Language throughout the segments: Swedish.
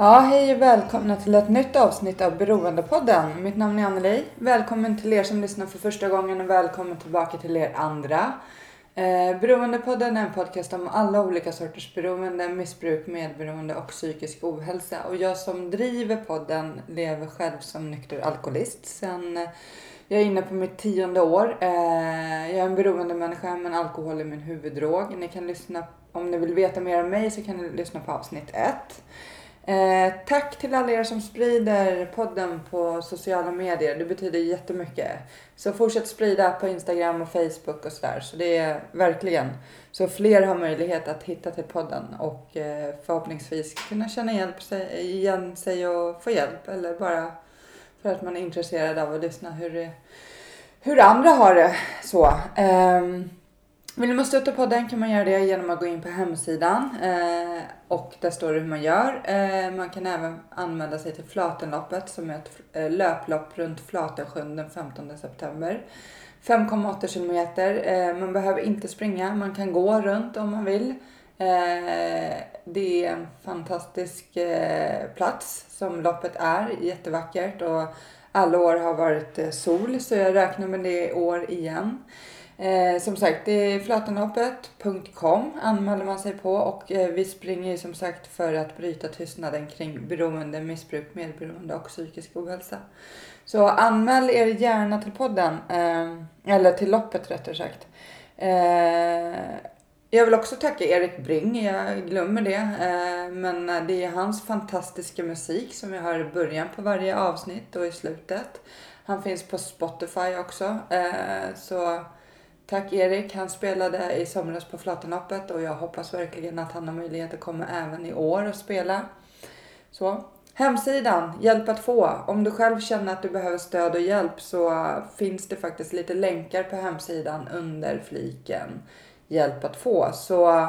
Ja, hej och välkomna till ett nytt avsnitt av Beroendepodden. Mitt namn är Anneli. Välkommen till er som lyssnar för första gången och välkommen tillbaka till er andra. Eh, Beroendepodden är en podcast om alla olika sorters beroende, missbruk, medberoende och psykisk ohälsa. Och jag som driver podden lever själv som nykter alkoholist sen eh, jag är inne på mitt tionde år. Eh, jag är en beroendemänniska men alkohol är min huvuddrog. Ni kan lyssna, om ni vill veta mer om mig så kan ni lyssna på avsnitt ett. Eh, tack till alla er som sprider podden på sociala medier. Det betyder jättemycket. Så fortsätt sprida på Instagram och Facebook och sådär. Så det är verkligen så fler har möjlighet att hitta till podden och eh, förhoppningsvis kunna känna hjälp sig, igen sig och få hjälp. Eller bara för att man är intresserad av att lyssna hur, hur andra har det. Så. Eh, vill man stötta podden kan man göra det genom att gå in på hemsidan eh, och där står det hur man gör. Eh, man kan även anmäla sig till Flatenloppet som är ett eh, löplopp runt Flatensjön den 15 september. 5,8 kilometer. Eh, man behöver inte springa, man kan gå runt om man vill. Eh, det är en fantastisk eh, plats som loppet är, jättevackert och alla år har varit eh, sol så jag räknar med det i år igen. Eh, som sagt, det är flatanhoppet.com anmäler man sig på och eh, vi springer ju som sagt för att bryta tystnaden kring beroende, missbruk, medberoende och psykisk ohälsa. Så anmäl er gärna till podden, eh, eller till loppet rättare sagt. Eh, jag vill också tacka Erik Bring, jag glömmer det. Eh, men det är hans fantastiska musik som jag hör i början på varje avsnitt och i slutet. Han finns på Spotify också. Eh, så tack Erik, han spelade i somras på Flatenhoppet och jag hoppas verkligen att han har möjlighet att komma även i år och spela. Så. Hemsidan, hjälp att få. Om du själv känner att du behöver stöd och hjälp så finns det faktiskt lite länkar på hemsidan under fliken hjälp att få. Så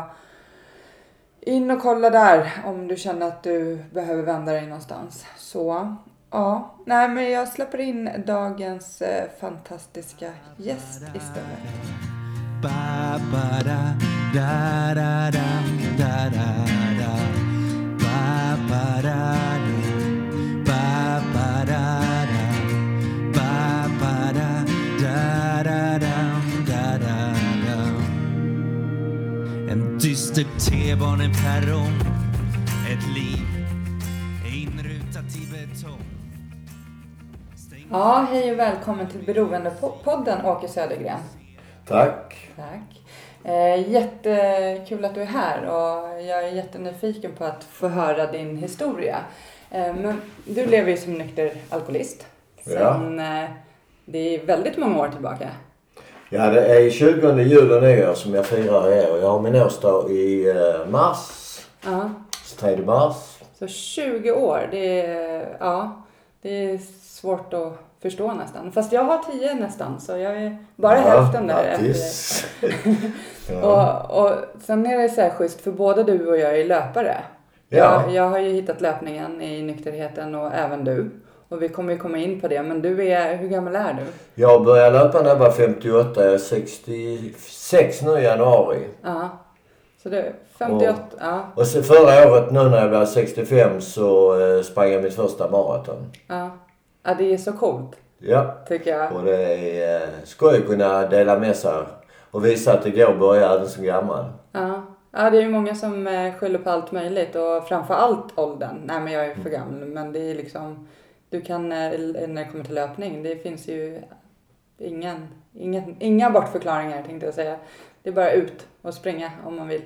in och kolla där om du känner att du behöver vända dig någonstans. Så ja, nej men jag släpper in dagens eh, fantastiska gäst istället. Ba ba da ett liv Ja, hej och välkommen till Beroendepodden Åke Södergren. Tack. Tack. Eh, jättekul att du är här och jag är jättenyfiken på att få höra din historia. Eh, men du lever ju som nykter alkoholist sen eh, det är väldigt många år tillbaka. Ja, det är 20 juli nyår som jag firar i år. Jag har min årsdag i eh, mars. Ja, 3 mars. så 20 år, det är, ja, det är svårt att förstå nästan. Fast jag har 10 nästan så jag är bara ja, hälften där. Grattis. ja. Och, och sen är det så här schysst för både du och jag är löpare. Ja. Jag, jag har ju hittat löpningen i nykterheten och även du. Och vi kommer ju komma in på det. Men du är, hur gammal är du? Jag började löpa när jag var 58. Jag är 66 nu i januari. Ja. Så är 58, ja, Och så förra året nu när jag var 65 så eh, sprang jag mitt första maraton. ja. Ja, det är så coolt Ja. tycker jag. Och det är eh, skoj att kunna dela med sig och visa att det går att börja även som gammal. Ja. ja, det är ju många som eh, skyller på allt möjligt och framför allt åldern. Nej, men jag är för gammal. Men det är liksom, du kan, eh, när det kommer till löpning, det finns ju ingen, ingen, inga bortförklaringar tänkte jag säga. Det är bara ut och springa om man vill.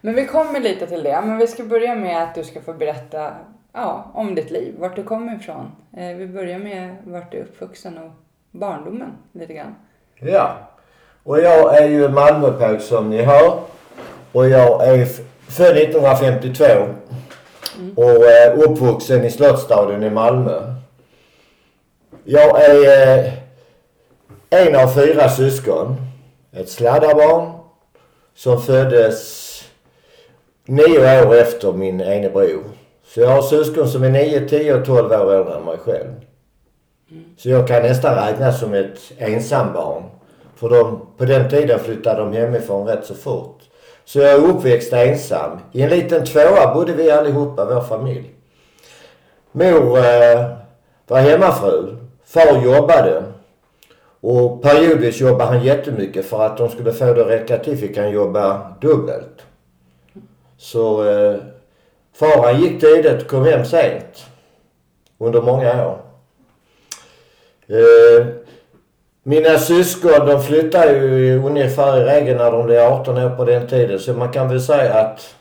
Men vi kommer lite till det. Men vi ska börja med att du ska få berätta ja, om ditt liv, vart du kommer ifrån. Eh, vi börjar med vart du är uppvuxen och barndomen lite grann. Ja. Och jag är ju Malmöpåg som ni hör. och jag är född 1952 och eh, uppvuxen i Slottsstaden i Malmö. Jag är eh, en av fyra syskon. Ett sladdarbarn som föddes nio år efter min ene bror. Så jag har syskon som är 9, 10 och 12 år äldre än mig själv. Så jag kan nästan räknas som ett ensambarn. För de, på den tiden flyttade de hemifrån rätt så fort. Så jag är uppväxt ensam. I en liten tvåa bodde vi allihopa, vår familj. Mor eh, var hemmafru. Far jobbade. Och periodvis jobbade han jättemycket för att de skulle få det att räcka till fick han jobba dubbelt. Så eh, far han gick tidigt och kom hem sent. Under många år. Eh, mina syskon de flyttade ju ungefär i regel när de blev 18 år på den tiden. Så man kan väl säga att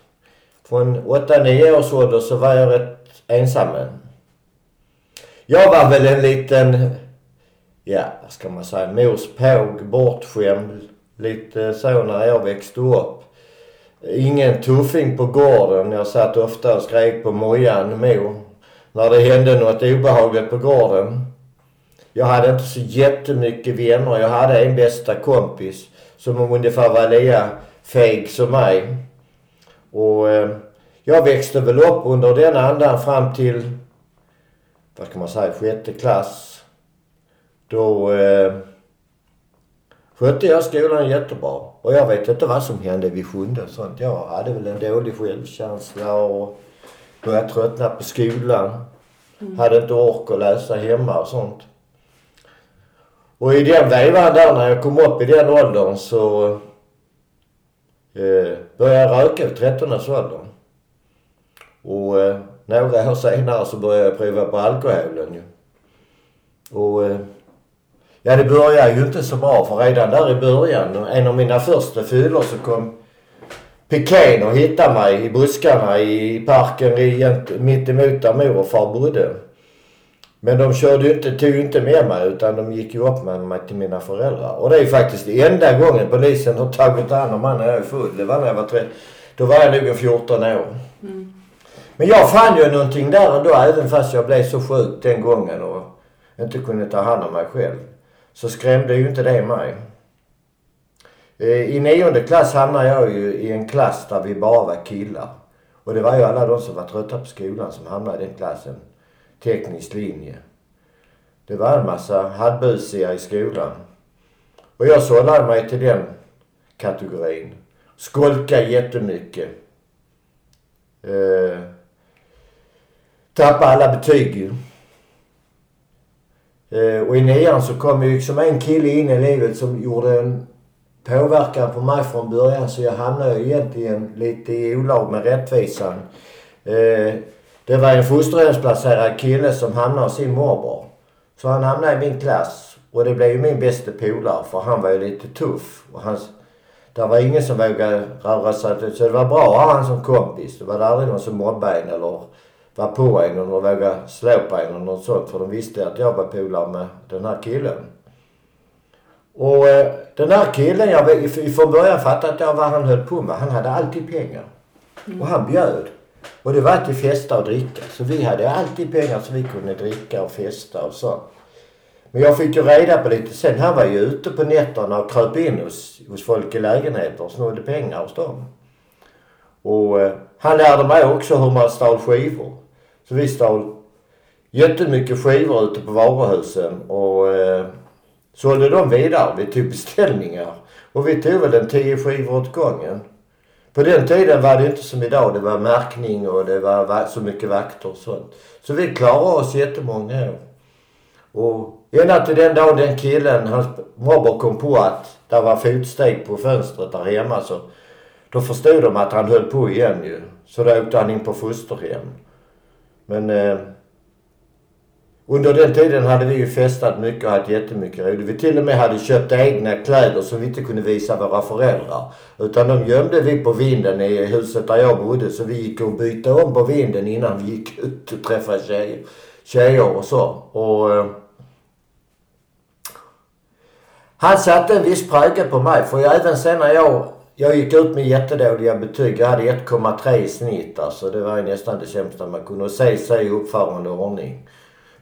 från 8-9 års ålder så var jag rätt ensam. Jag var väl en liten, ja vad ska man säga, mors påg, bortskämd. Lite så när jag växte upp. Ingen tuffing på gården. Jag satt ofta och skrek på mojan, mor, när det hände något obehagligt på gården. Jag hade inte så jättemycket vänner. Jag hade en bästa kompis som ungefär var lika feg som mig. Och eh, jag växte väl upp under den andan fram till, vad ska man säga, sjätte klass. Då eh, skötte jag skolan jättebra. Och jag vet inte vad som hände vid sjunde och sånt. Jag hade väl en dålig självkänsla och började tröttna på skolan. Hade inte ork att läsa hemma och sånt. Och i den vevan där när jag kom upp i den åldern så eh, började jag röka vid 13 års åldern. Och eh, några år senare så började jag prova på alkoholen ju. Och eh, ja det började ju inte så bra för redan där i början, en av mina första fyllor så kom piken och hittade mig i buskarna i parken i, mitt emot där mor och far bodde. Men de körde inte, tog ju inte med mig utan de gick ju upp med mig till mina föräldrar. Och det är faktiskt enda gången polisen har tagit hand om mig när jag är full. Det var när jag var 13. Då var jag nog en 14 år. Men jag fann ju någonting där ändå även fast jag blev så sjuk den gången och inte kunde ta hand om mig själv. Så skrämde ju inte det mig. Eh, I nionde klass hamnade jag ju i en klass där vi bara var killar. Och det var ju alla de som var trötta på skolan som hamnade i den klassen. Teknisk linje. Det var en massa halvbusiga i skolan. Och jag sållade mig till den kategorin. Skolka jättemycket. Eh, tappa alla betyg. Eh, och i nian så kom ju liksom en kille in i livet som gjorde en påverkan på mig från början så jag hamnade ju egentligen lite i olag med rättvisan. Eh, det var en fosterhemsplacerad kille som hamnade hos sin morbror. Så han hamnade i min klass och det blev ju min bästa polare för han var ju lite tuff. Och han, det var ingen som vågade röra sig. Så det var bra att ha han som kompis. Det var aldrig någon som mobbade en eller var på en och vågade slå på en eller något sånt. För de visste att jag var polare med den här killen. Och eh, den här killen, jag från början fattade jag vad han höll på med. Han hade alltid pengar. Och han bjöd. Och det var alltid festa och dricka. Så vi hade alltid pengar så vi kunde dricka och festa och så. Men jag fick ju reda på lite sen. Han var ju ute på nätterna och kröp in hos, hos folk i lägenheter och snodde pengar hos dem. Och eh, han lärde mig också hur man stal skivor. Så vi stal jättemycket skivor ute på varuhusen och eh, sålde dem vidare. Vi tog beställningar. Och vi tog väl en tio skivor åt gången. På den tiden var det inte som idag. Det var märkning och det var så mycket vakter och sånt. Så vi klarade oss jättemånga år. Och ända till den dagen den killen, hans morbror kom på att det var fotsteg på fönstret där hemma så då förstod de att han höll på igen ju. Så då åkte han in på fosterhem. Men eh, under den tiden hade vi ju festat mycket och haft jättemycket roligt. Vi till och med hade köpt egna kläder som vi inte kunde visa våra föräldrar. Utan de gömde vi på vinden i huset där jag bodde. Så vi gick och bytte om på vinden innan vi gick ut och träffade tjejer, tjejer och så. Och, eh, han satte en viss prägel på mig. För jag, även sen när jag jag gick ut med jättedåliga betyg. Jag hade 1,3 i snitt alltså. Det var ju nästan det sämsta man kunde. Och se sig i uppförande och ordning.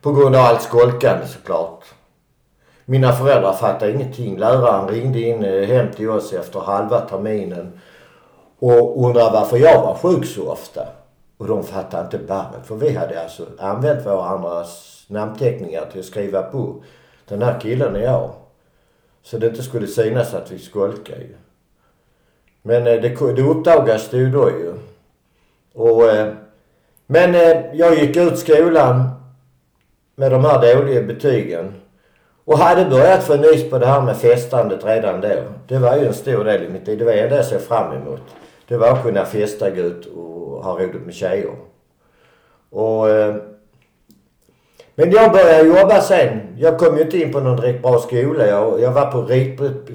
På grund av allt skolkande såklart. Mina föräldrar fattade ingenting. Läraren ringde in eh, hem till oss efter halva terminen och undrade varför jag var sjuk så ofta. Och de fattade inte barret. För vi hade alltså använt varandras namnteckningar till att skriva på. Den här killen är jag. Så det inte skulle synas att vi skolkade ju. Men eh, det, det uppdagades det ju då ju. Och, eh, men eh, jag gick ut skolan med de här dåliga betygen. Och hade börjat få nys på det här med festandet redan då. Det var ju en stor del i mitt liv. Det var det jag såg fram emot. Det var att kunna festa, gå ut och ha roligt med tjejer. Och... Men jag började jobba sen. Jag kom ju inte in på någon direkt bra skola. Jag, jag var på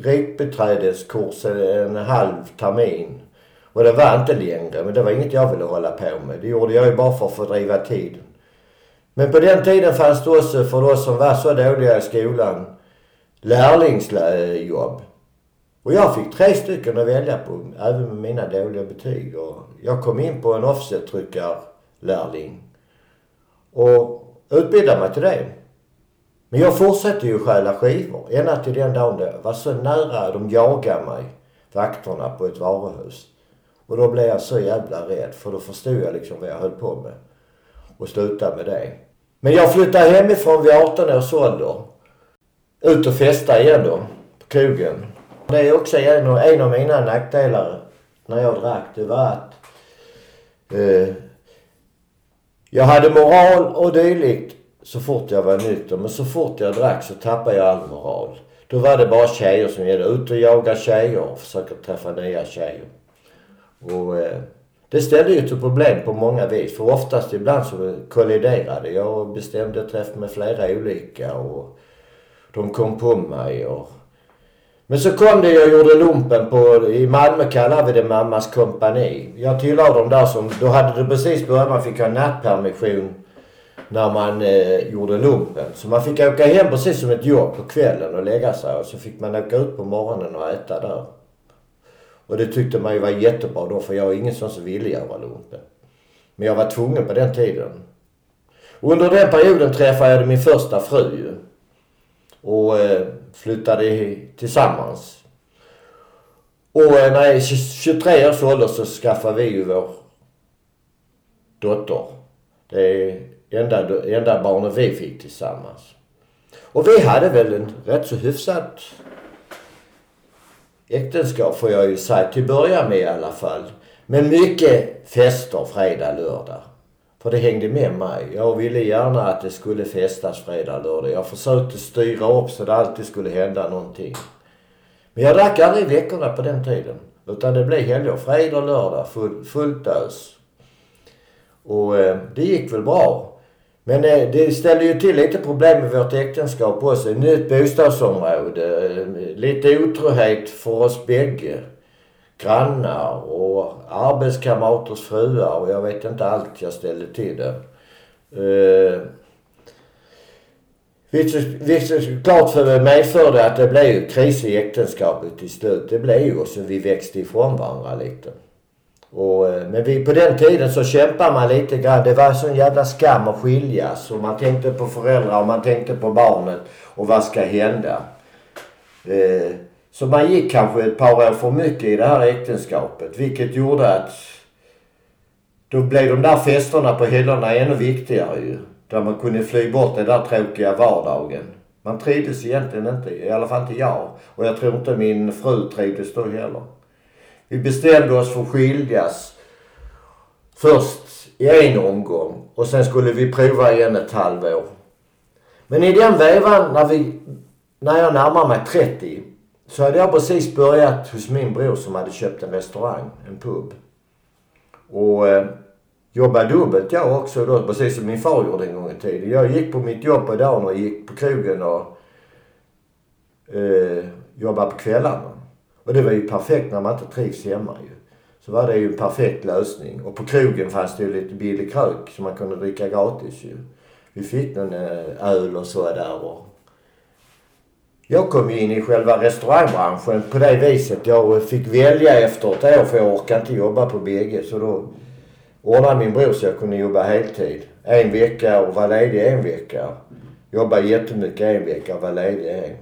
ritbeträdeskurs en halv termin. Och det var inte längre. Men det var inget jag ville hålla på med. Det gjorde jag ju bara för att fördriva tiden. Men på den tiden fanns det också för oss som var så dåliga i skolan lärlingsjobb. Och jag fick tre stycken att välja på, även med mina dåliga betyg. Och jag kom in på en offsettryckarlärling. Och utbildade mig till det. Men jag fortsatte ju stjäla skivor. Ända till den dagen det var så nära de jagade mig, vakterna på ett varuhus. Och då blev jag så jävla rädd för då förstod jag liksom vad jag höll på med. Och slutade med det. Men jag flyttade hemifrån vid 18 års ålder. Ut och festa igen då. På krogen. Det är också en av, en av mina nackdelar när jag drack. Det var att eh, jag hade moral och dylikt så fort jag var nykter. Men så fort jag drack så tappade jag all moral. Då var det bara tjejer som gällde. Ut och jaga tjejer och försöka träffa nya tjejer. Och eh, det ställde ju till problem på många vis. För oftast ibland så kolliderade jag och bestämde träff med flera olika och de kom på mig och... Men så kom det, jag gjorde lumpen på, i Malmö kallar vi det mammas kompani. Jag tillhör de där som, då hade det precis börjat, man fick ha nattpermission när man eh, gjorde lumpen. Så man fick åka hem precis som ett jobb på kvällen och lägga sig och så fick man åka ut på morgonen och äta där. Och det tyckte man ju var jättebra då för jag var ingen sån som ville göra lumpen. Men jag var tvungen på den tiden. Under den perioden träffade jag min första fru ju. Och eh, flyttade tillsammans. Och eh, när jag är 23 års ålder så skaffade vi ju vår dotter. Det är enda, enda barnet vi fick tillsammans. Och vi hade väl en rätt så hyfsat äktenskap får jag ju säga, till början med i alla fall. Men mycket fester fredag, lördag. För det hängde med mig. Jag ville gärna att det skulle festas fredag, lördag. Jag försökte styra upp så det alltid skulle hända någonting. Men jag drack aldrig veckorna på den tiden. Utan det blev helger. Fredag, lördag, full, fullt ös. Och eh, det gick väl bra. Men eh, det ställde ju till lite problem med vårt äktenskap också. Nytt bostadsområde, eh, lite otrohet för oss bägge. Grannar och arbetskamraters fruar och jag vet inte allt jag ställde till eh, det. Uh, vilket såklart medförde att det blev kris i äktenskapet till slut. Det blev ju så vi växte ifrån varandra lite. Och, eh, men vi, på den tiden så kämpade man lite grann. Det var sån jävla skam att skiljas. Och man tänkte på föräldrar och man tänkte på barnet. Och vad ska hända? Eh, så man gick kanske ett par år för mycket i det här äktenskapet. Vilket gjorde att då blev de där festerna på helgerna ännu viktigare ju. Där man kunde fly bort den där tråkiga vardagen. Man trivdes egentligen inte, i alla fall inte jag. Och jag tror inte min fru trivdes då heller. Vi bestämde oss för att skiljas. Först i en omgång och sen skulle vi prova igen ett halvår. Men i den vevan när vi, när jag närmar mig 30 så hade jag precis börjat hos min bror som hade köpt en restaurang, en pub. Och eh, jobbade dubbelt jag också då, precis som min far gjorde en gång i tiden. Jag gick på mitt jobb på dagen och gick på krogen och eh, jobbade på kvällarna. Och det var ju perfekt när man inte trivs hemma ju. Så var det ju en perfekt lösning. Och på krogen fanns det ju lite billig krök som man kunde dricka gratis ju. Vi fick någon eh, öl och så där och jag kom ju in i själva restaurangbranschen på det viset. Jag fick välja efter ett år för jag orkade inte jobba på bägge. Så då ordnade min bror så jag kunde jobba heltid. En vecka och vara ledig en vecka. Jobba jättemycket en vecka och vara ledig en.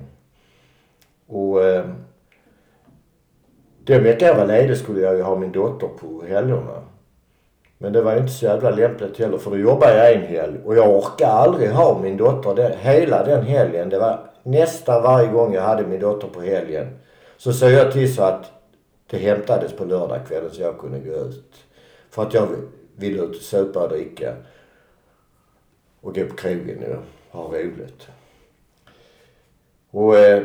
Och eh, den veckan jag var ledig skulle jag ju ha min dotter på helgerna. Men det var ju inte så jävla lämpligt heller för då jobbade jag en helg och jag orkade aldrig ha min dotter den, hela den helgen. Det var nästan varje gång jag hade min dotter på helgen. Så sa jag till så att det hämtades på lördagskvällen så jag kunde gå ut. För att jag ville ut och supa och dricka. Och gå på krogen och ha roligt. Och eh,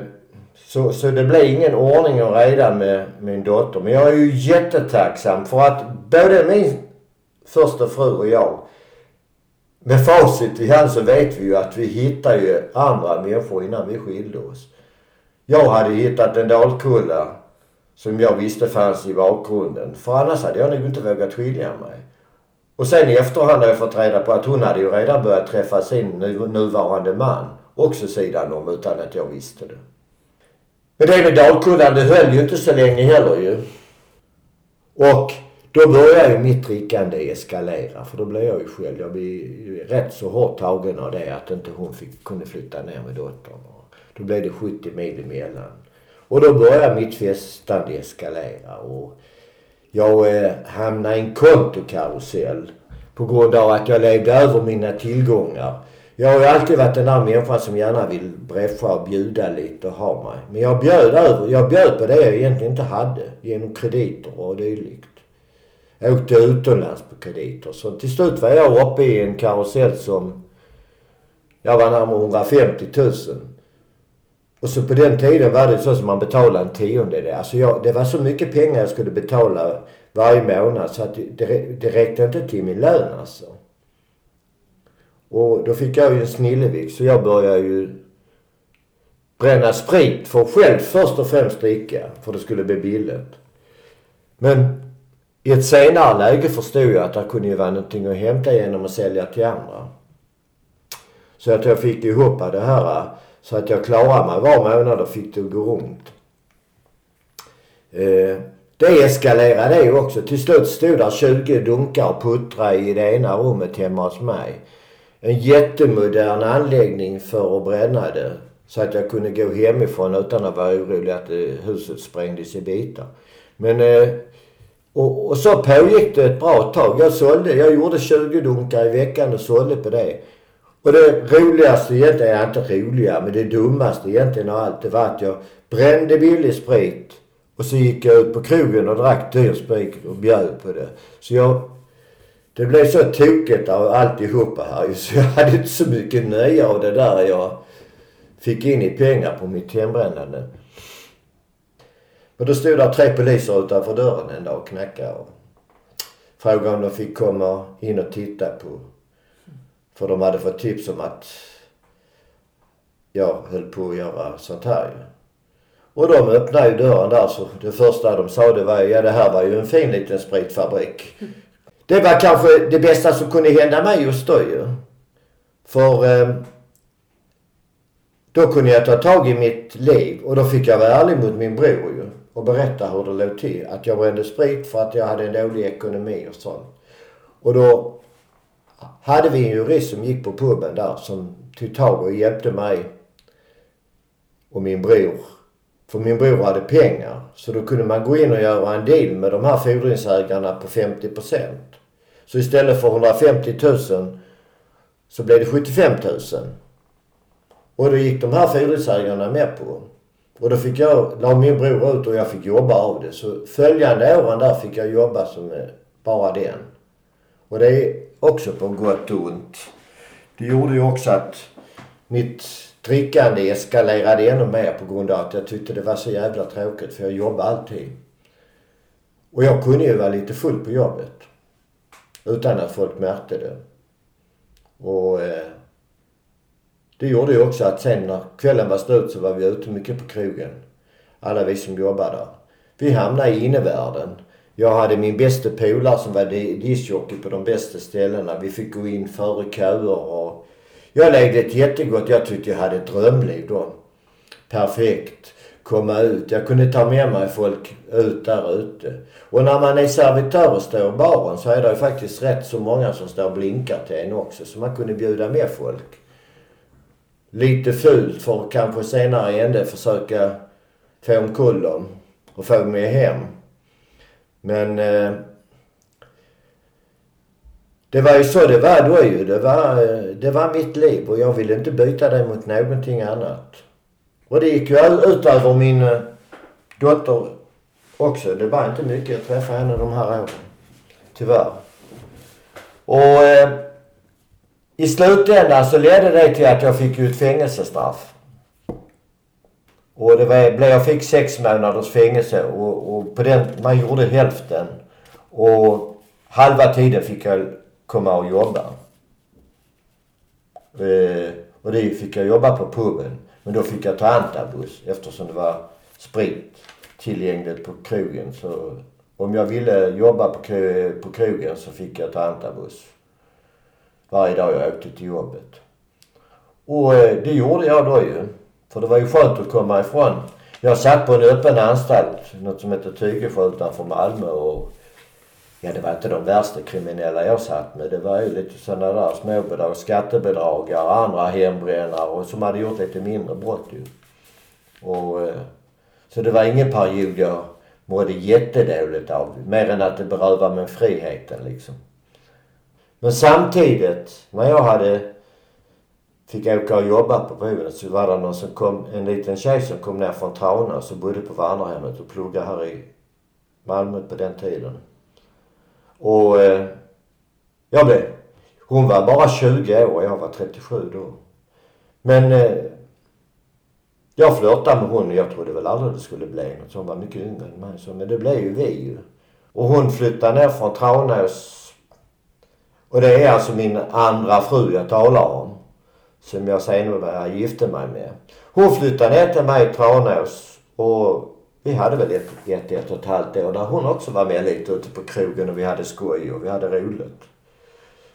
så, så det blev ingen ordning och reda med min dotter. Men jag är ju jättetacksam för att både min första fru och jag med facit i hand så vet vi ju att vi hittar ju andra människor innan vi skilde oss. Jag hade hittat en dalkulla som jag visste fanns i bakgrunden. För annars hade jag nog inte vågat skilja mig. Och sen i efterhand har jag fått reda på att hon hade ju redan börjat träffa sin nuvarande man. Också sidan om utan att jag visste det. Men det med Dalkullan, det höll ju inte så länge heller ju. Och då började ju mitt drickande eskalera. För då blev jag ju själv, jag blev rätt så hårt tagen av det att inte hon fick, kunde flytta ner med dottern. Då blev det 70 mil emellan. Och då började mitt festande eskalera. Och jag eh, hamnade i en kontokarusell. På grund av att jag levde över mina tillgångar. Jag har ju alltid varit den där människan som gärna vill bräscha och bjuda lite och ha mig. Men jag bjöd över, jag bjöd på det jag egentligen inte hade. Genom krediter och dylikt. Jag åkte utomlands på krediter. Så till slut var jag uppe i en karusell som... Jag var närmare 150 000. Och så på den tiden var det så som man betalade en tiondel. Alltså jag, det var så mycket pengar jag skulle betala varje månad så att det, det räckte inte till min lön alltså. Och då fick jag ju en snillevik så jag började ju bränna sprit för själv först och främst dricka. För det skulle bli billigt. Men i ett senare läge förstod jag att det kunde ju vara någonting att hämta genom att sälja till andra. Så att jag fick ihop det här så att jag klarade mig var månad och fick det att gå runt. Eh, det eskalerade det också. Till slut stod där 20 dunkar och puttrade i det ena rummet hemma hos mig. En jättemodern anläggning för att bränna det. Så att jag kunde gå hemifrån utan att vara orolig att eh, huset sprängdes i bitar. Men eh, och, och så pågick det ett bra tag. Jag sålde, jag gjorde 20 dunkar i veckan och sålde på det. Och det roligaste egentligen, är inte roliga, men det dummaste egentligen av allt, det var att jag brände billig sprit. Och så gick jag ut på krogen och drack dyr sprit och bjöd på det. Så jag... Det blev så tokigt av alltihopa här så jag hade inte så mycket nöje av det där jag fick in i pengar på mitt hembrännande. Men då stod där tre poliser utanför dörren en dag och knackade och frågade om de fick komma in och titta på. För de hade fått tips om att jag höll på att göra sånt här ju. Och de öppnade ju dörren där så det första de sa det var ja det här var ju en fin liten spritfabrik. Det var kanske det bästa som kunde hända mig just då ju. För eh, då kunde jag ta tag i mitt liv och då fick jag vara ärlig mot min bror ju och berätta hur det låg till. Att jag brände sprit för att jag hade en dålig ekonomi och sånt. Och då hade vi en jurist som gick på puben där som tog tag och hjälpte mig och min bror. För min bror hade pengar. Så då kunde man gå in och göra en deal med de här fordringsägarna på 50% Så istället för 150 000 så blev det 75 000. Och det gick de här fordringsägarna med på. Och då fick jag, la min bror ut och jag fick jobba av det. Så följande åren där fick jag jobba som eh, bara den. Och det är också på gott och ont. Det gjorde ju också att mitt drickande eskalerade ännu mer på grund av att jag tyckte det var så jävla tråkigt för jag jobbade alltid. Och jag kunde ju vara lite full på jobbet. Utan att folk märkte det. Och eh, det gjorde ju också att sen när kvällen var slut så var vi ute mycket på krogen. Alla vi som jobbade där. Vi hamnade i innevärlden. Jag hade min bästa polare som var discjockey på de bästa ställena. Vi fick gå in före köer och... Jag levde ett jättegott... Jag tyckte jag hade ett drömliv då. perfekt. Komma ut. Jag kunde ta med mig folk ut där ute. Och när man är servitör och står i baren så är det ju faktiskt rätt så många som står och blinkar till en också. Så man kunde bjuda med folk. Lite fult för att kanske senare i ände försöka få omkull dem och få mig hem. Men eh, det var ju så det var då ju. Det var, eh, det var mitt liv och jag ville inte byta det mot någonting annat. Och det gick ju ut över min eh, dotter också. Det var inte mycket jag träffade henne de här åren. Tyvärr. Och eh, i slutändan så ledde det till att jag fick ut fängelsestraff. Och det var, jag fick sex månaders fängelse och, och på den, man gjorde hälften. Och halva tiden fick jag komma och jobba. Eh, och det fick jag jobba på puben. Men då fick jag ta antabus eftersom det var sprit tillgängligt på krogen. Så om jag ville jobba på, på krogen så fick jag ta antabus. Varje dag jag åkte till jobbet. Och eh, det gjorde jag då ju. För det var ju skönt att komma ifrån. Jag satt på en öppen anstalt, något som heter Tygesjö utanför Malmö och ja det var inte de värsta kriminella jag satt med. Det var ju lite sådana där småbedrag, skattebedragare, andra hembrännare och som hade gjort lite mindre brott ju. Och, eh, så det var ingen period jag mådde jättedåligt av. Mer än att det berövade mig friheten liksom. Men samtidigt, när jag hade fick åka och jobba på bron så var det någon som kom, en liten tjej som kom ner från Tranås och bodde på vandrarhemmet och pluggade här i Malmö på den tiden. Och eh, jag blev, hon var bara 20 år och jag var 37 då. Men eh, jag flörtade med hon och jag trodde väl aldrig det skulle bli något. Så hon var mycket yngre än mig. Så, men det blev ju vi ju. Och hon flyttade ner från Tranås. Och det är alltså min andra fru jag talar om som jag senare gifte mig med. Hon flyttade ner till mig i Tranås och vi hade väl ett, ett, ett och ett halvt år där hon också var med lite ute på krogen och vi hade skoj och vi hade roligt.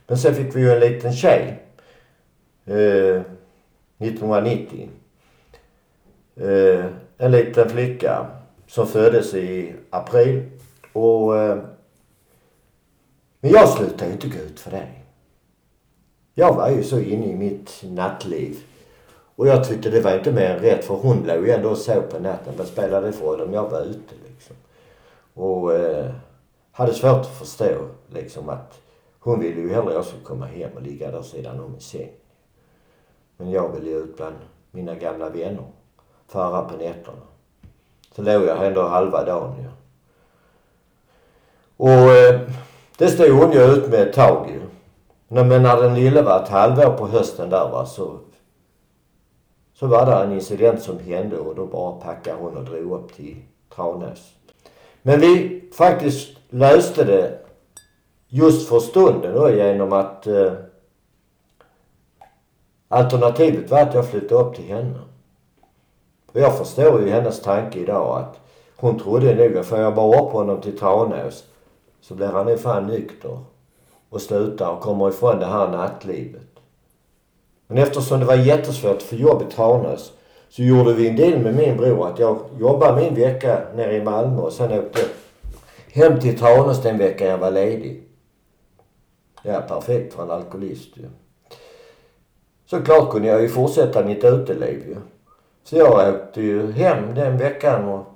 Men sen fick vi ju en liten tjej. Eh, 1990. Eh, en liten flicka som föddes i april. Och, eh, men jag slutade ju inte gå ut för det. Jag var ju så inne i mitt nattliv. Och jag tyckte det var inte mer än rätt för hon låg ju ändå och sov på natten. Vad spelade det för roll om jag var ute liksom? Och eh, hade svårt att förstå liksom att hon ville ju hellre jag skulle komma hem och ligga där sidan om i säng. Men jag ville ju ut bland mina gamla vänner. Föra på nätterna. Så låg jag ändå halva dagen ju. Ja. Och eh, det stod hon ju ut med ett tag ju. Men när den lille var ett halvår på hösten där va så så var det en incident som hände och då bara packade hon och drog upp till Tranås. Men vi faktiskt löste det just för stunden då genom att eh, alternativet var att jag flyttade upp till henne. Och jag förstår ju hennes tanke idag att hon trodde nog att får jag bara upp honom till Tranås så blir han ju fan nykter och slutar och kommer ifrån det här nattlivet. Men eftersom det var jättesvårt att få jobb i Tranås så gjorde vi en deal med min bror att jag jobbade min vecka nere i Malmö och sen åkte hem till Tranås den veckan jag var ledig. Ja, perfekt för en alkoholist ju. Såklart kunde jag ju fortsätta mitt uteliv ju. Så jag åkte ju hem den veckan och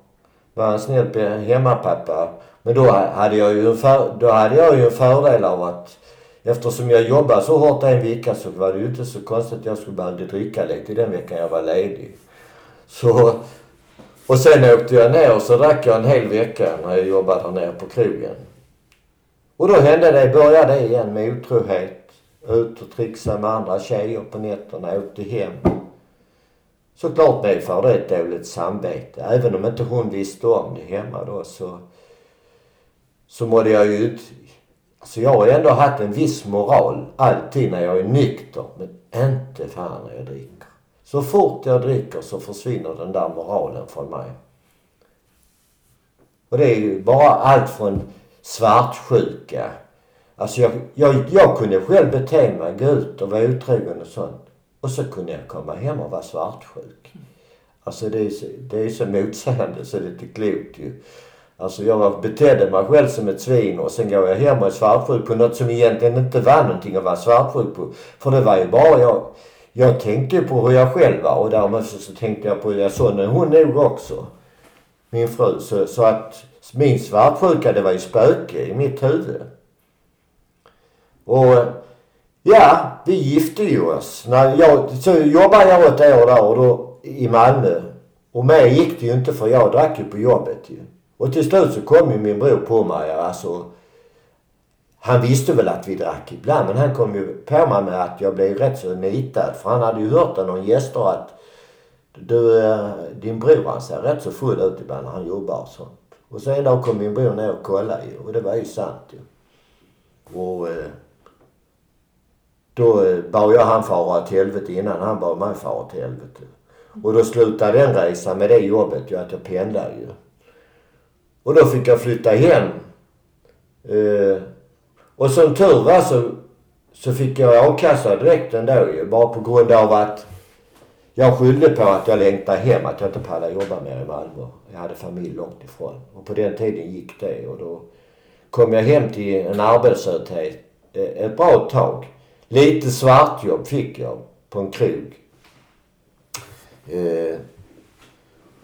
var en snäll hemmapappa. Men då hade jag ju en, för, då hade jag ju en fördel av att eftersom jag jobbade så hårt en vecka så var det ju inte så konstigt att jag skulle behöva dricka lite den veckan jag var ledig. Så, och sen åkte jag ner och så drack jag en hel vecka när jag jobbade där nere på krogen. Och då hände det, började det igen med otrohet. Ut och trixa med andra tjejer på nätterna, åkte hem. Såklart medför det ett dåligt samvete. Även om inte hon visste om det hemma då så, så mådde jag ju ut, Alltså jag har ändå haft en viss moral alltid när jag är nykter. Men inte fan när jag dricker. Så fort jag dricker så försvinner den där moralen från mig. Och det är ju bara allt från svartsjuka. Alltså jag, jag, jag kunde själv bete mig, gå ut och vara otrogen och sånt. Och så kunde jag komma hem och vara svartsjuk. Alltså det är, så, det är så motsägande så det är inte klokt ju. Alltså jag betedde mig själv som ett svin och sen går jag hem och är svartsjuk på något som egentligen inte var någonting att vara svartsjuk på. För det var ju bara jag. Jag tänkte på hur jag själv var och därmed så, så tänkte jag på, jag sån är hon nog också. Min fru. Så, så att min svartsjuka det var ju spöke i mitt huvud. Och ja, vi gifte ju oss. När jag, så jobbade jag ett år där och då, i Malmö. Och mer gick det ju inte för jag drack ju på jobbet ju. Och till slut så kom ju min bror på mig. Alltså, han visste väl att vi drack ibland men han kom ju på mig med att jag blev rätt så nitad. För han hade ju hört av någon gäster att du, eh, din bror han ser rätt så full ut ibland när han jobbar och sånt. Och så en dag kom min bror ner och kollade ju och det var ju sant ju. Och eh, då eh, bad jag han fara till helvete innan han bad mig fara till helvete. Och då slutade den resan med det jobbet ju att jag pendlade ju. Och då fick jag flytta hem. Eh, och som tur var så, så fick jag a-kassa direkt ändå ju. Bara på grund av att jag skyllde på att jag längtade hem, att jag inte pallade jobba mer i Malmö. Jag hade familj långt ifrån. Och på den tiden gick det och då kom jag hem till en arbetslöshet eh, ett bra tag. Lite svartjobb fick jag på en krog. Eh,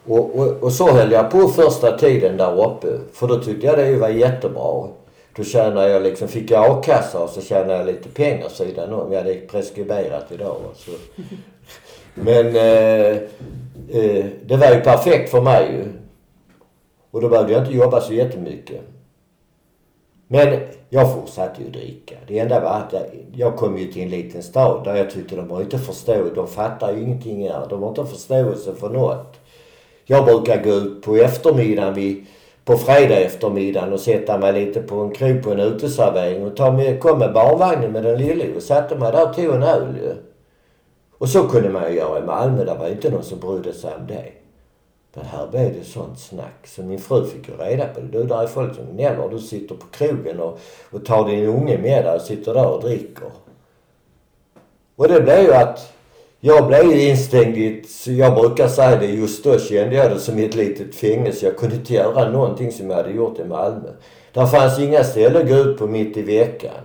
och, och, och så höll jag på första tiden där uppe. För då tyckte jag det var jättebra. Då tjänade jag liksom, fick jag a-kassa och så tjänade jag lite pengar sidan om. Jag hade preskriberat idag. Så. Men eh, eh, det var ju perfekt för mig ju. Och då behövde jag inte jobba så jättemycket. Men jag fortsatte ju dricka. Det enda var att jag, jag kom ju till en liten stad där jag tyckte de har inte förstått. De fattar ju ingenting här. De har inte förståelse för något. Jag brukar gå ut på eftermiddagen vid, på fredag eftermiddagen och sätta mig lite på en krog på en uteservering och ta med, kom med barnvagnen med den lille och satte mig där och tog en öl ju. Och så kunde man ju göra i Malmö. Det var inte någon som brydde sig om det. Men här blev det sånt snack så min fru fick ju reda på det. Du, där är folk som gnäller. Du sitter på krogen och, och tar din unge med dig och sitter där och dricker. Och det blev ju att jag blev instängd i ett, jag brukar säga det, just då kände jag det som ett litet fängelse. Jag kunde inte göra någonting som jag hade gjort i Malmö. Där fanns inga ställen att gå ut på mitt i veckan.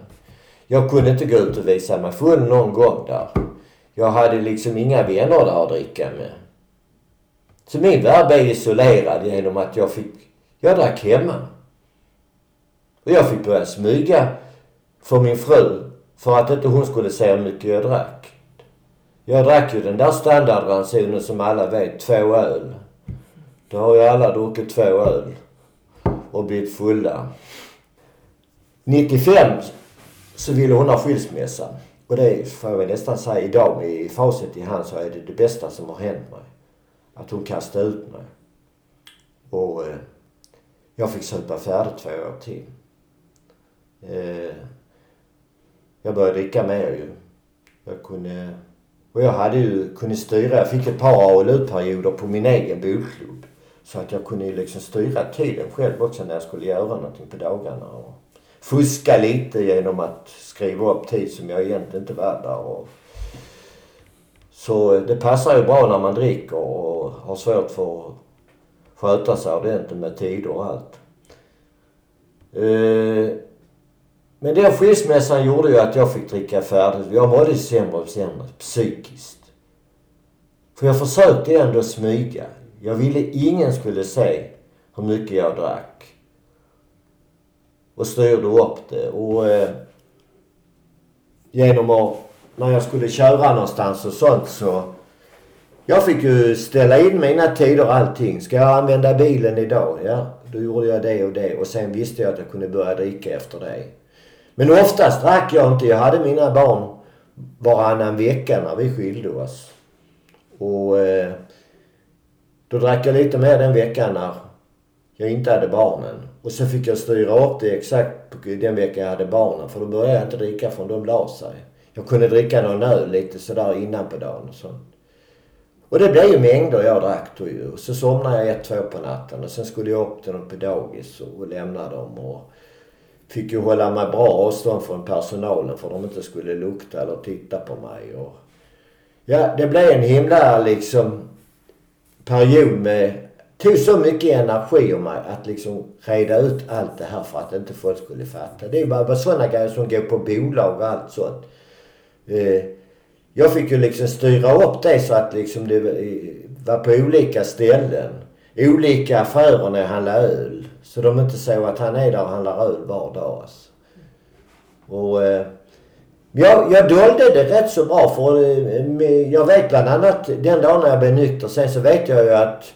Jag kunde inte gå ut och visa mig full någon gång där. Jag hade liksom inga vänner där att dricka med. Så min värld blev isolerad genom att jag fick, jag drack hemma. Och jag fick börja smyga för min fru för att inte hon skulle se hur mycket jag drack. Jag drack ju den där standardransonen som alla vet, två öl. Då har ju alla druckit två öl och blivit fulla. 95 så ville hon ha skilsmässa. Och det får jag nästan säga idag med facit i hand så är det det bästa som har hänt mig. Att hon kastade ut mig. Och eh, jag fick supa färdigt två år till. Eh, jag började dricka mer ju. Jag kunde... Och jag hade ju, kunnat styra, jag fick ett par ALU-perioder på min egen bokklubb. Så att jag kunde ju liksom styra tiden själv också när jag skulle göra någonting på dagarna. Och fuska lite genom att skriva upp tid som jag egentligen inte var där. Och så det passar ju bra när man dricker och har svårt för att sköta sig ordentligt med tider och allt. Eh, men den skilsmässan gjorde ju att jag fick dricka färdigt. Jag mådde sämre och sämre psykiskt. För jag försökte ändå smyga. Jag ville ingen skulle se hur mycket jag drack. Och styrde upp det. Och eh, genom att när jag skulle köra någonstans och sånt så jag fick ju ställa in mina tider och allting. Ska jag använda bilen idag? Ja, då gjorde jag det och det. Och sen visste jag att jag kunde börja dricka efter det. Men oftast drack jag inte. Jag hade mina barn varannan vecka när vi skilde oss. Och eh, då drack jag lite mer den veckan när jag inte hade barnen. Och så fick jag styra upp det exakt den veckan jag hade barnen. För då började jag inte dricka förrän de la sig. Jag kunde dricka någon öl lite sådär innan på dagen och sånt. Och det blev ju mängder jag drack då ju. Och så somnade jag ett, två på natten och sen skulle jag upp till dem på dagis och, och lämna dem. Och fick ju hålla mig bra avstånd från personalen för att de inte skulle lukta eller titta på mig. Och ja, det blev en himla liksom period med... tog så mycket energi av mig att liksom reda ut allt det här för att inte folk skulle fatta. Det är bara, bara sådana grejer som går på bolag och allt sånt. Eh, jag fick ju liksom styra upp det så att liksom det var på olika ställen. Olika affärer när jag handlade öl. Så de inte såg att han är där och handlar öl var dag. Alltså. Och eh, jag, jag dolde det rätt så bra för eh, jag vet bland annat den dagen när jag blev nykter. Sen så vet jag ju att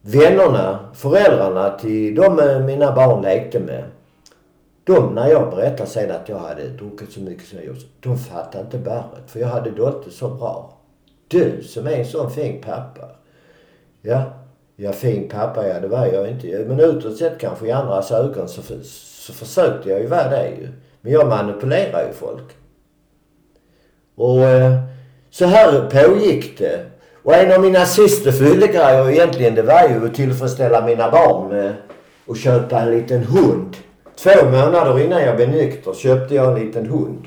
vännerna, föräldrarna till de eh, mina barn lekte med. De, när jag berättade sen att jag hade druckit så mycket som jag gjort, de fattade inte bäret. För jag hade dolt det så bra. Du som är en sån fin pappa. Ja, ja fin pappa, ja det var jag inte. Men utåt sett kanske i andras ögon så, så försökte jag ju vara det ju. Men jag manipulerar ju folk. Och eh, så här pågick det. Och en av mina sista fyllegrejer egentligen det var ju att tillfredsställa mina barn med att köpa en liten hund. Två månader innan jag blev nykter köpte jag en liten hund.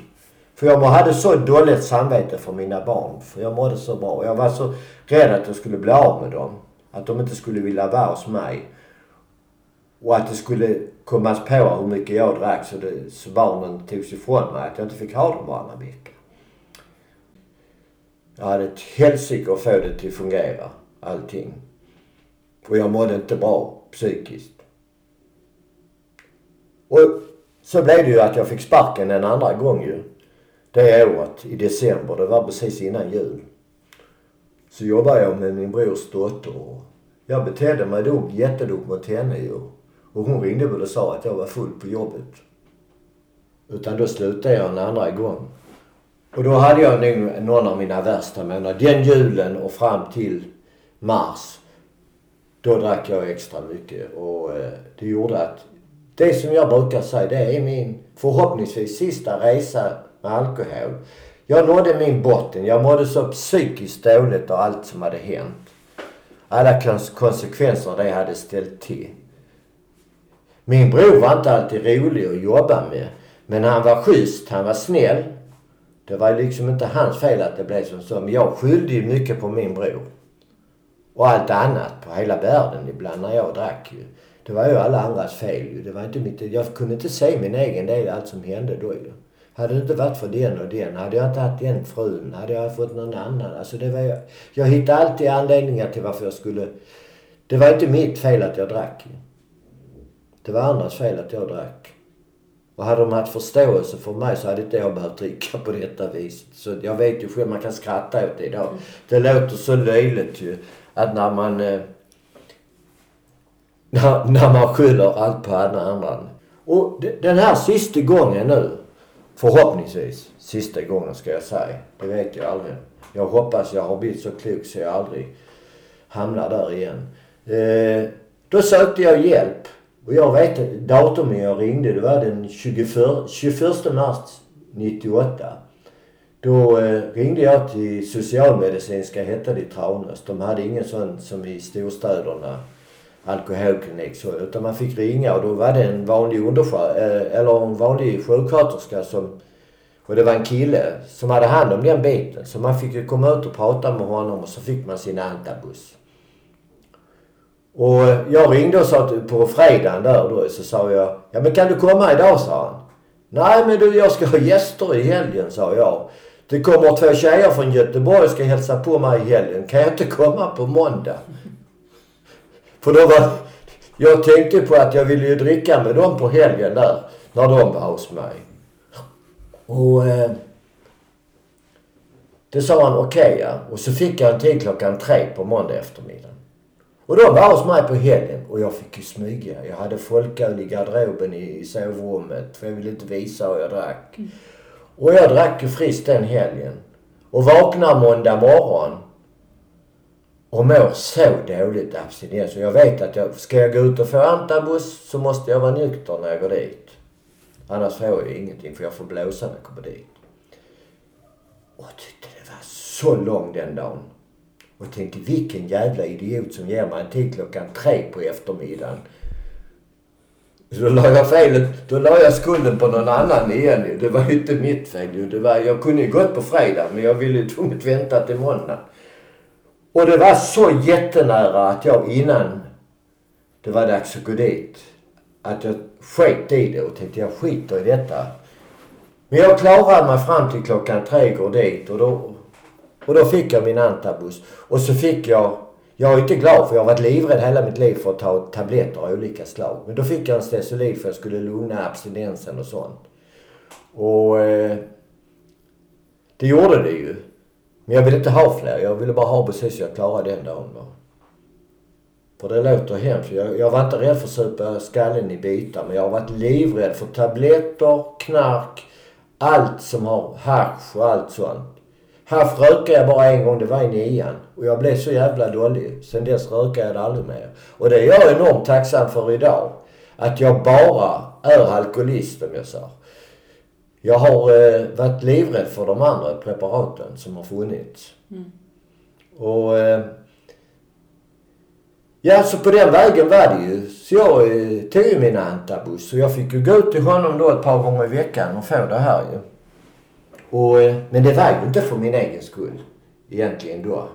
För jag hade så dåligt samvete för mina barn. För jag mådde så bra. Jag var så rädd att jag skulle bli av med dem. Att de inte skulle vilja vara hos mig. Och att det skulle komma på hur mycket jag drack så, det, så barnen togs ifrån mig. Att jag inte fick ha dem varannan vecka. Jag hade ett helsike att få det till att fungera. Allting. Och jag mådde inte bra psykiskt. Och så blev det ju att jag fick sparken en andra gång ju. Det året i december. Det var precis innan jul. Så jobbade jag med min brors dotter. Jag betedde mig dumt, jättedumt mot henne ju. Och hon ringde väl och sa att jag var full på jobbet. Utan då slutade jag en andra gång. Och då hade jag nog någon av mina värsta månader. Den julen och fram till mars. Då drack jag extra mycket och eh, det gjorde att det som jag brukar säga det är min förhoppningsvis sista resa med alkohol. Jag nådde min botten. Jag mådde så psykiskt dåligt av allt som hade hänt. Alla konsekvenser det hade ställt till. Min bror var inte alltid rolig att jobba med. Men han var schysst, han var snäll. Det var liksom inte hans fel att det blev som så. Men jag skyllde ju mycket på min bror. Och allt annat på hela världen ibland när jag drack ju. Det var ju alla andras fel ju. Det var inte mitt, jag kunde inte se min egen del allt som hände då ju. Hade det inte varit för den och den, hade jag inte haft den frun, hade jag fått någon annan. Alltså det var jag, jag hittade alltid anledningar till varför jag skulle... Det var inte mitt fel att jag drack. Det var andras fel att jag drack. Och hade de haft förståelse för mig så hade inte jag behövt dricka på detta vis. Så jag vet ju själv, man kan skratta åt det idag. Det låter så löjligt ju. Att när man... Eh, när, när man skyller allt på andra. Och den här sista gången nu. Förhoppningsvis sista gången ska jag säga. Det vet jag aldrig. Jag hoppas jag har blivit så klok så jag aldrig hamnar där igen. Eh, då sökte jag hjälp och jag vet datumet jag ringde, det var den 21, 21 mars 98. Då eh, ringde jag till socialmedicinska, hette det i Tranås. De hade ingen sån som i storstäderna, alkoholklinik så. Utan man fick ringa och då var det en vanlig underskö, eh, eller en vanlig sjuksköterska som, och det var en kille som hade hand om den biten. Så man fick ju komma ut och prata med honom och så fick man sin antabus. Och jag ringde och sa på fredagen där då så sa jag, ja men kan du komma idag sa han. Nej men du jag ska ha gäster i helgen sa jag. Det kommer två tjejer från Göteborg och ska hälsa på mig i helgen. Kan jag inte komma på måndag? För då var... Jag tänkte på att jag ville ju dricka med dem på helgen där. När de var hos mig. Och... Eh, det sa han okej okay, ja. Och så fick jag en tid klockan tre på måndag eftermiddag. Och de var hos mig på helgen och jag fick ju smyga. Jag hade folköl i garderoben i sovrummet för jag ville inte visa hur jag drack. Mm. Och jag drack ju friskt den helgen. Och vaknar måndag morgon och mår så dåligt abstinens. Alltså, och jag vet att jag, ska jag gå ut och få antabus så måste jag vara nykter när jag går dit. Annars får jag ingenting för jag får blåsa när jag kommer dit. Och jag tyckte det var så lång den dagen. Och tänkte vilken jävla idiot som ger mig en tid klockan tre på eftermiddagen. Så då la jag felet, då la jag skulden på någon annan igen Det var ju inte mitt fel Det var, jag kunde ju gått på fredag men jag ville tvunget vänta till måndag. Och det var så jättenära att jag innan det var dags att gå dit. Att jag sket i det och tänkte jag skiter i detta. Men jag klarade mig fram till klockan tre, går dit och då, och då fick jag min antabus. Och så fick jag, jag är inte glad för jag har varit livrädd hela mitt liv för att ta tabletter av olika slag. Men då fick jag en Stesolid för att jag skulle lugna abstinensen och sånt. Och eh, det gjorde det ju. Men jag ville inte ha fler. Jag ville bara ha precis så jag klarade den dagen. Då. För det låter hemskt. Jag, jag var inte rädd för att supa skallen i bitar. Men jag har varit livrädd för tabletter, knark, allt som har hasch och allt sånt. Hasch rökade jag bara en gång, det var i nian. Och jag blev så jävla dålig. Sen dess rökade jag det aldrig mer. Och det är jag enormt tacksam för idag. Att jag bara är alkoholist om jag sa. Jag har eh, varit livrädd för de andra preparaten som har funnits. Mm. Och... Eh, ja, så på den vägen var det ju. Så jag eh, tog ju min antabus. Och jag fick ju gå ut till honom då ett par gånger i veckan och få det här ju. Och, eh, men det var ju inte för min egen skull. Egentligen då.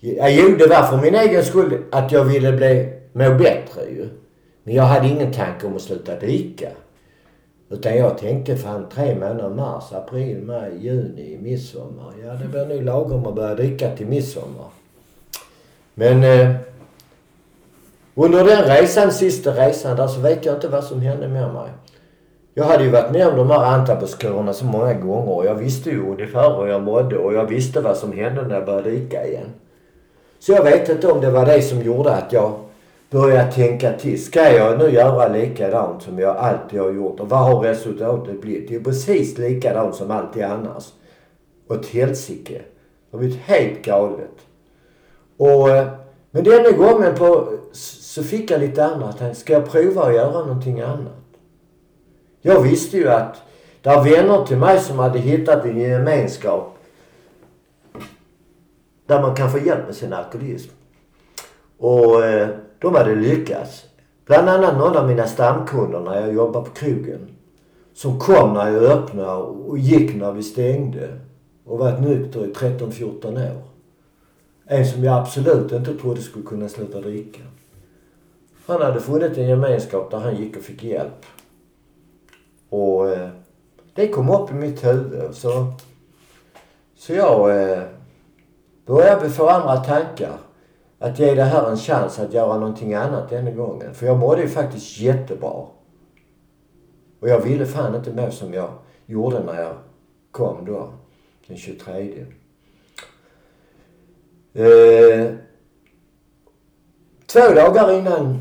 Ja, jo, det var för min egen skull att jag ville bli, må bättre ju. Men jag hade ingen tanke om att sluta dricka. Utan jag tänkte fan tre månader, mars, april, maj, juni, midsommar. Ja, det blir nog lagom att börja dricka till midsommar. Men eh, under den resan, sista resan där, så vet jag inte vad som hände med mig. Jag hade ju varit med om de här antabuskurerna så många gånger och jag visste ju ungefär hur jag mådde och jag visste vad som hände när jag började dricka igen. Så jag vet inte om det var det som gjorde att jag Börja tänka till. Ska jag nu göra likadant som jag alltid har gjort? Och vad har resultatet blivit? Det är precis likadant som alltid annars. Åt helsike. Det har blivit helt galet. Och, eh, men denna gången på, så fick jag lite andra tankar. Ska jag prova att göra någonting annat? Jag visste ju att det var vänner till mig som hade hittat en gemenskap där man kan få hjälp med sin alkoholism. Och eh, de hade lyckats. Bland annat någon av mina stamkunder när jag jobbade på krogen. Som kom när jag öppnade och gick när vi stängde. Och varit nykter i 13-14 år. En som jag absolut inte trodde skulle kunna sluta dricka. Han hade funnit en gemenskap där han gick och fick hjälp. Och eh, det kom upp i mitt huvud. Så, så jag eh, började få andra tankar. Att ge det här en chans att göra någonting annat denna gången. För jag mådde ju faktiskt jättebra. Och jag ville fan inte må som jag gjorde när jag kom då. Den 23. Eh, två dagar innan,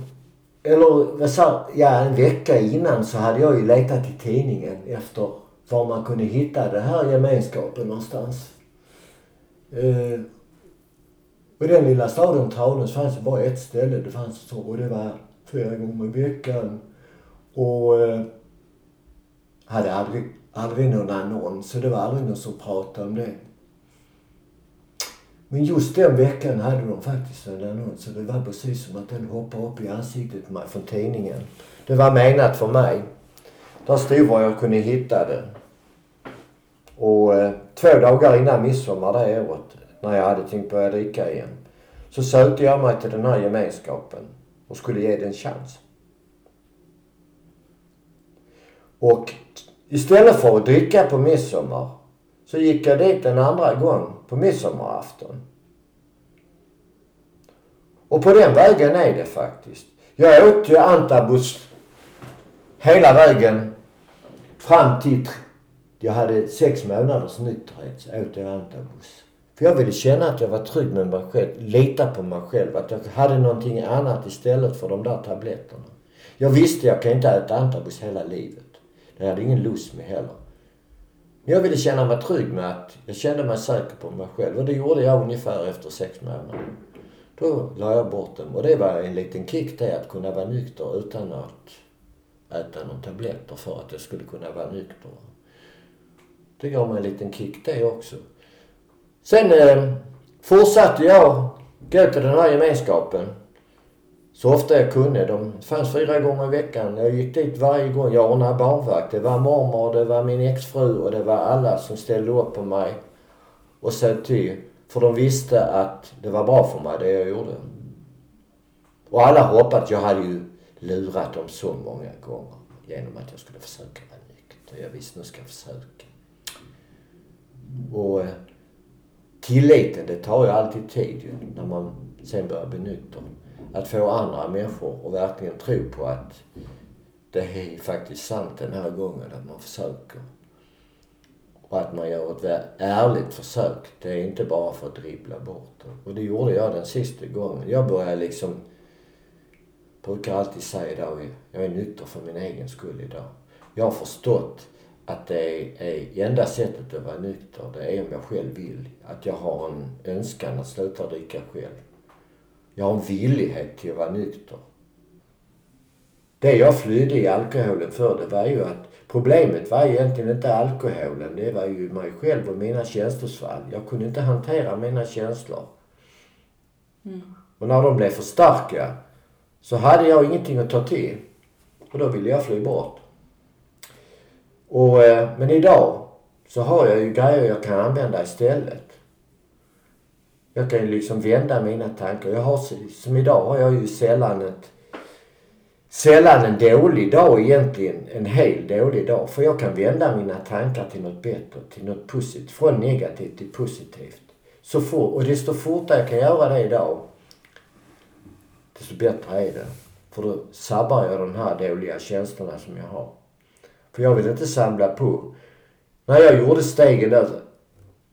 eller vad sa ja en vecka innan så hade jag ju letat i tidningen efter var man kunde hitta den här gemenskapen någonstans. Eh, och i den lilla staden Tranås fanns det bara ett ställe. Det fanns så, och det var flera gånger i veckan. Och eh, hade aldrig, aldrig någon annons. Så det var aldrig någon som pratade om det. Men just den veckan hade de faktiskt en annons. Så det var precis som att den hoppade upp i ansiktet på mig från tidningen. Det var menat för mig. Där stod var jag kunde hitta den. Och eh, två dagar innan midsommar det året när jag hade tänkt börja dricka igen. Så sökte jag mig till den här gemenskapen och skulle ge den en chans. Och istället för att dricka på midsommar så gick jag dit en andra gång på midsommarafton. Och på den vägen är det faktiskt. Jag åt ju antabus hela vägen fram till jag hade sex månaders nykterhet så åt jag antabus. För jag ville känna att jag var trygg med mig själv, lita på mig själv. Att jag hade någonting annat istället för de där tabletterna. Jag visste jag kan inte äta antabus hela livet. Det hade ingen lust med heller. Men jag ville känna mig trygg med att jag kände mig säker på mig själv. Och det gjorde jag ungefär efter sex månader. Då la jag bort dem. Och det var en liten kick det att kunna vara nykter utan att äta någon tabletter för att jag skulle kunna vara nykter. Det gav mig en liten kick det också. Sen eh, fortsatte jag gå till den här gemenskapen. Så ofta jag kunde. De fanns fyra gånger i veckan. Jag gick dit varje gång. Jag ordnade barnvakt. Det var mormor, det var min exfru och det var alla som ställde upp på mig och sa till För de visste att det var bra för mig det jag gjorde. Och alla hoppades, jag hade ju lurat dem så många gånger genom att jag skulle försöka vara nykter. Jag visste, nu ska jag försöka. Och eh, tilliten, det tar ju alltid tid ju, när man sen börjar bli nykter. Att få andra människor att verkligen tro på att det är faktiskt sant den här gången att man försöker. Och att man gör ett ärligt försök. Det är inte bara för att dribbla bort det. Och det gjorde jag den sista gången. Jag började liksom brukar alltid säga idag, jag är nykter för min egen skull idag. Jag har förstått att det är enda sättet att vara nykter, det är om jag själv vill. Att jag har en önskan att sluta dricka själv. Jag har en villighet till att vara nykter. Det jag flydde i alkoholen för, det var ju att problemet var egentligen inte alkoholen. Det var ju mig själv och mina känslosvall. Jag kunde inte hantera mina känslor. Mm. Och när de blev för starka så hade jag ingenting att ta till. Och då ville jag fly bort. Och, eh, men idag så har jag ju grejer jag kan använda istället. Jag kan ju liksom vända mina tankar. Jag har, som idag har jag ju sällan ett sällan en dålig dag egentligen. En hel dålig dag. För jag kan vända mina tankar till något bättre, till något positivt. Från negativt till positivt. Så fort, och desto fortare jag kan göra det idag, desto bättre är det. För då sabbar jag de här dåliga känslorna som jag har. För jag vill inte samla på. När jag gjorde stegen där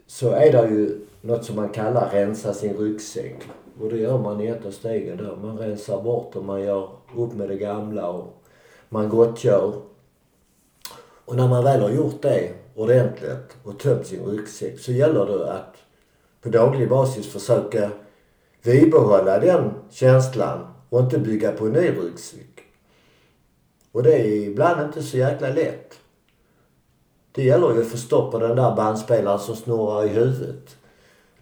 så är det ju något som man kallar rensa sin ryggsäck. Och det gör man i ett av stegen där. Man rensar bort och man gör upp med det gamla och man gottgör. Och när man väl har gjort det ordentligt och tömt sin ryggsäck så gäller det att på daglig basis försöka bibehålla den känslan och inte bygga på en ny ryggsäck. Och det är ibland inte så jäkla lätt. Det gäller ju att få stopp på den där bandspelaren som snurrar i huvudet.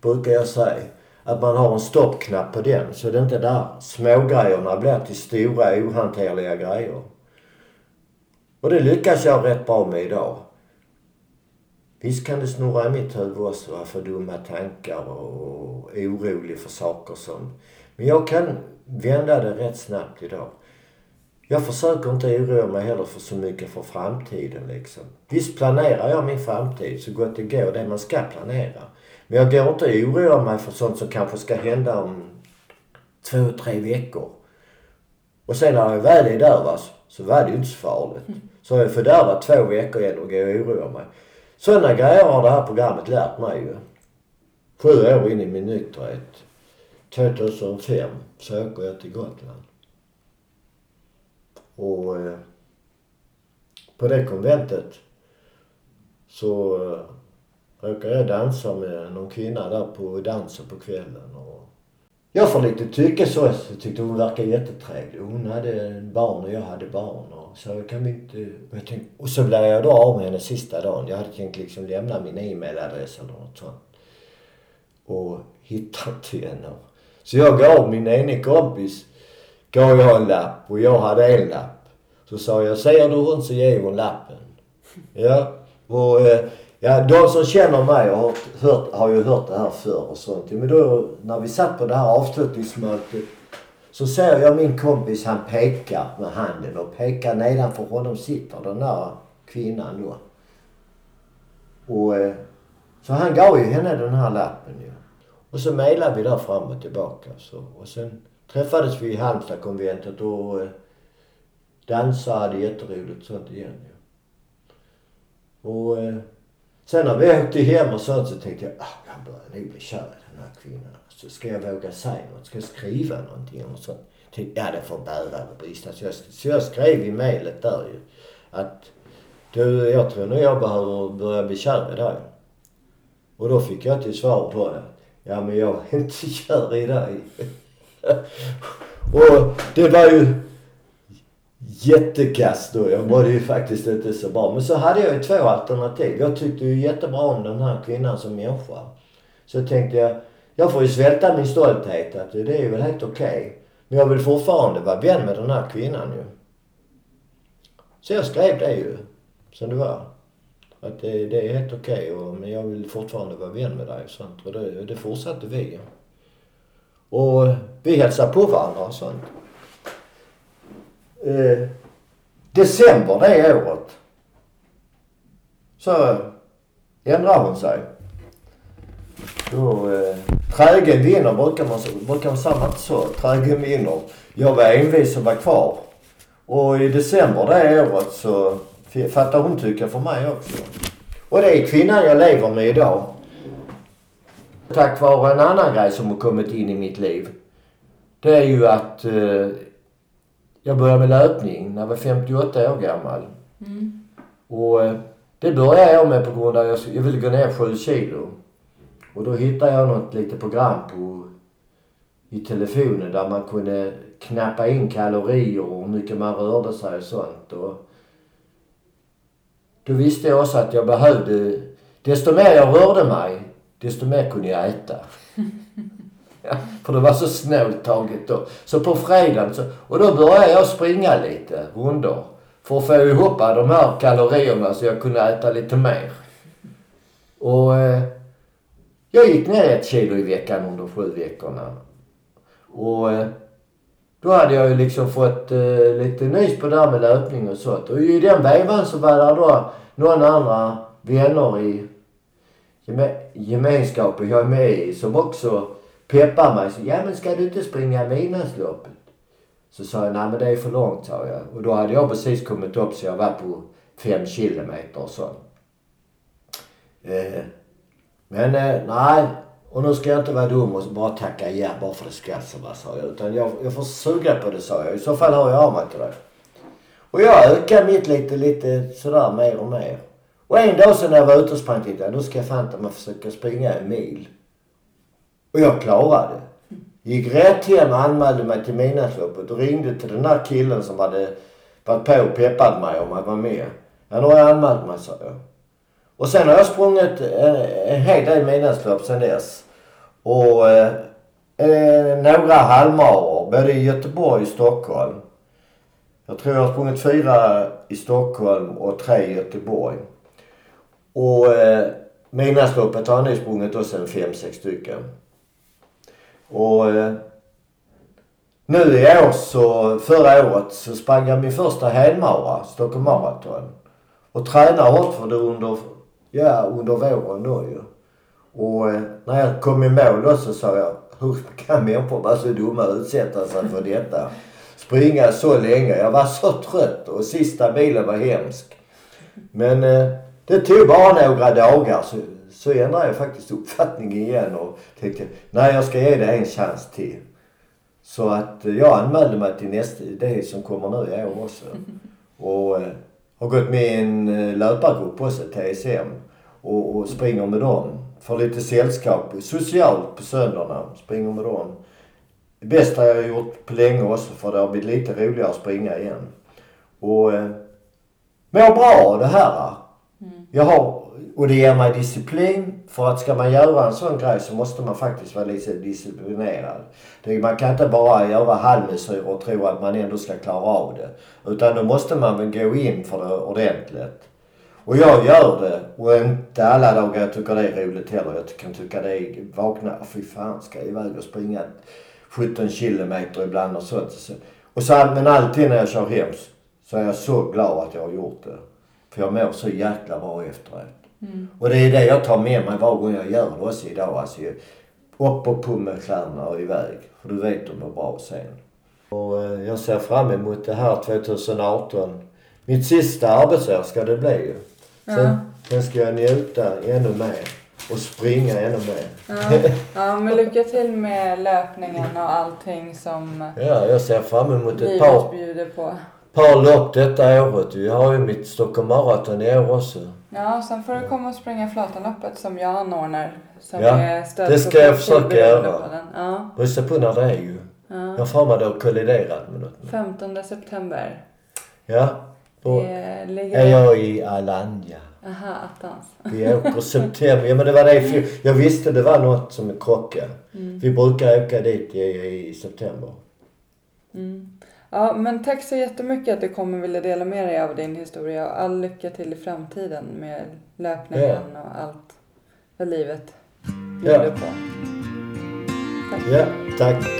Brukar jag säga. Att man har en stoppknapp på den så det inte där smågrejerna blir till stora ohanterliga grejer. Och det lyckas jag rätt bra med idag. Visst kan det snurra i mitt huvud också för dumma tankar och orolig för saker som... Men jag kan vända det rätt snabbt idag. Jag försöker inte oroa mig heller för så mycket för framtiden liksom. Visst planerar jag min framtid så gott det går, det man ska planera. Men jag går inte och oroar mig för sånt som kanske ska hända om två, tre veckor. Och sen när jag väl är där va, så var det ju inte så farligt. Så jag fördärvat två veckor igen och går och oroar mig. Sådana grejer har det här programmet lärt mig ju. Sju år in i min nykterhet. 2005 så åker jag till Gotland. Och eh, på det konventet så eh, råkade jag dansa med någon kvinna där på dansen på kvällen. Och jag får lite tycke så. Jag tyckte hon verkade jättetrevlig. Hon hade barn och jag hade barn. Och så kan vi inte... Jag tänkte, och så blev jag då av med henne sista dagen. Jag hade tänkt liksom lämna min e-mailadress eller något sånt. Och hitta inte henne. Så jag gav min ene kompis, gav jag en lapp och jag hade en lapp. Så sa jag, ser du runt så ger hon lappen. Ja. Och eh, ja, de som känner mig har, hört, har ju hört det här förr och sånt. Men då när vi satt på det här avslutningsmötet så ser jag min kompis, han pekar med handen och pekar nedanför honom sitter den där kvinnan då. Och eh, så han gav ju henne den här lappen ju. Och så mejlade vi där fram och tillbaka. Så, och sen träffades vi i Halmstadkonventet och eh, dansade, hade jätteroligt sånt igen. Ja. Och eh, sen när vi åkte hem och sånt så tänkte jag, ah, jag börjar nog bli kär i den här kvinnan. Så ska jag våga säga något? Ska jag skriva någonting eller sånt? Tänkte, ja det får bära eller brista. Så jag, så jag skrev i mejlet där ju att du, jag tror nog jag behöver börja bli kär i dig. Och då fick jag till svar då Ja men jag är inte kär i dig. och det var ju jättekast då. Jag mådde ju faktiskt inte så bra. Men så hade jag ju två alternativ. Jag tyckte ju jättebra om den här kvinnan som människa. Så tänkte jag, jag får ju svälta min stolthet att det är väl helt okej. Okay. Men jag vill fortfarande vara vän med den här kvinnan ju. Så jag skrev det ju. Som det var. Att det, det är helt okej okay, men jag vill fortfarande vara vän med dig och sånt. Och det, det fortsatte vi. Och vi hälsade på varandra och sånt. Eh, december det året så ändrar hon sig. Då, eh, trägen vinner brukar man, brukar man säga inte så. Trägen vinner. Jag var envis och var kvar. Och i december det året så fattar hon tycka för mig också. Och det är kvinnan jag lever med idag. Tack vare en annan grej som har kommit in i mitt liv. Det är ju att eh, jag började med löpning när jag var 58 år gammal. Mm. Och eh, det började jag med på grund av att jag, jag ville gå ner 7 kilo. Och då hittade jag något litet program på, i telefonen där man kunde knappa in kalorier och hur mycket man rörde sig och sånt. Och då visste jag också att jag behövde, desto mer jag rörde mig, desto mer kunde jag äta. ja, för det var så snålt taget då. Så på fredagen så, och då började jag springa lite rundor. För att få ihop de här kalorierna så jag kunde äta lite mer. Och eh, jag gick ner ett kilo i veckan under sju veckorna. Och eh, då hade jag ju liksom fått eh, lite nys på det här med löpning och sånt. Och i den vevan så var det då några andra vänner i geme gemenskapen jag är med i som också peppar mig. Så, ja men ska du inte springa Midnattsloppet? Så sa jag, nej men det är för långt sa jag. Och då hade jag precis kommit upp så jag var på fem kilometer och så. Eh, men eh, nej, och nu ska jag inte vara dum och bara tacka ja bara för det ska så va, sa jag. Utan jag, jag får suga på det sa jag. I så fall hör jag av mig till dig. Och jag ökade mitt lite, lite sådär mer och mer. Och en dag så när jag var ute och sprang tänkte jag, nu ska jag fan ta försöka springa en mil. Och jag klarade det. Gick rätt hem och anmälde mig till Midnattsloppet och ringde till den där killen som hade varit på och peppat mig om att vara med. Ja, nu har jag anmält mig, sa jag. Och sen har jag sprungit en, en hel del midnattslopp sen dess. Och eh, eh några halvmaror, både i Göteborg och Stockholm. Jag tror jag har sprungit fyra i Stockholm och tre i Göteborg. Och eh, midnattsloppet har jag nu sprungit också en fem, sex stycken. Och eh, nu i år så, förra året så sprang jag min första helmara, Stockholm Marathon. Och tränade hårt för det under, ja under våren då ju. Och eh, när jag kom i mål då så sa jag, hur kan människor vara så dumma och utsätta sig för detta? Springa så länge. Jag var så trött och sista bilen var hemsk. Men eh, det tog bara några dagar så, så ändrade jag faktiskt uppfattning igen och tänkte, nej jag ska ge det en chans till. Så att eh, jag anmälde mig till nästa, det som kommer nu i år också. Och eh, har gått med i en eh, löpargrupp också, TSM. Och, och springer med dem. Får lite sällskap socialt på söndagarna. Springer med dem. Det bästa jag har gjort på länge också för det har blivit lite roligare att springa igen. Och eh, mår bra det här. Mm. Jag har, och det ger mig disciplin. För att ska man göra en sån grej så måste man faktiskt vara lite disciplinerad. Det, man kan inte bara göra halvmesyrer och tro att man ändå ska klara av det. Utan då måste man väl gå in för det ordentligt. Och jag gör det. Och inte alla dagar jag tycker det är roligt heller. Jag kan tycka det är vakna, fy fan ska jag iväg och springa 17 kilometer ibland och sånt. Och så, men alltid när jag kör hem så är jag så glad att jag har gjort det. För jag mår så jäkla bra efteråt. Mm. Och det är det jag tar med mig var gång jag gör det också idag. Alltså, upp och på med kläderna och iväg. För du vet de mår bra sen. Och eh, jag ser fram emot det här 2018. Mitt sista arbetsår ska det bli ju. Sen, ja. sen ska jag njuta ännu mer. Och springa ännu mer. Ja, ja men lycka till med löpningen och allting som Ja, jag ser fram emot ett par, bjuder på. Par lopp detta året. Jag har ju mitt Stockholm Marathon i år också. Ja, sen får du komma och springa Flatanloppet som jag anordnar. Som ja, är det ska jag försöka göra. Ja. Rösta på när det är ju. Ja. Jag har för mig det har kolliderat med något. 15 september. Ja. Då är jag i Alanya. Aha, attans. Vi åker september. Ja men det var det Jag visste det var något som krockade. Mm. Vi brukar åka dit i, i september. Mm. Ja, men tack så jättemycket att du kommer och ville dela med dig av din historia och all lycka till i framtiden med löpningen och allt vad livet Ja. bjuder på. Tack. Ja, tack.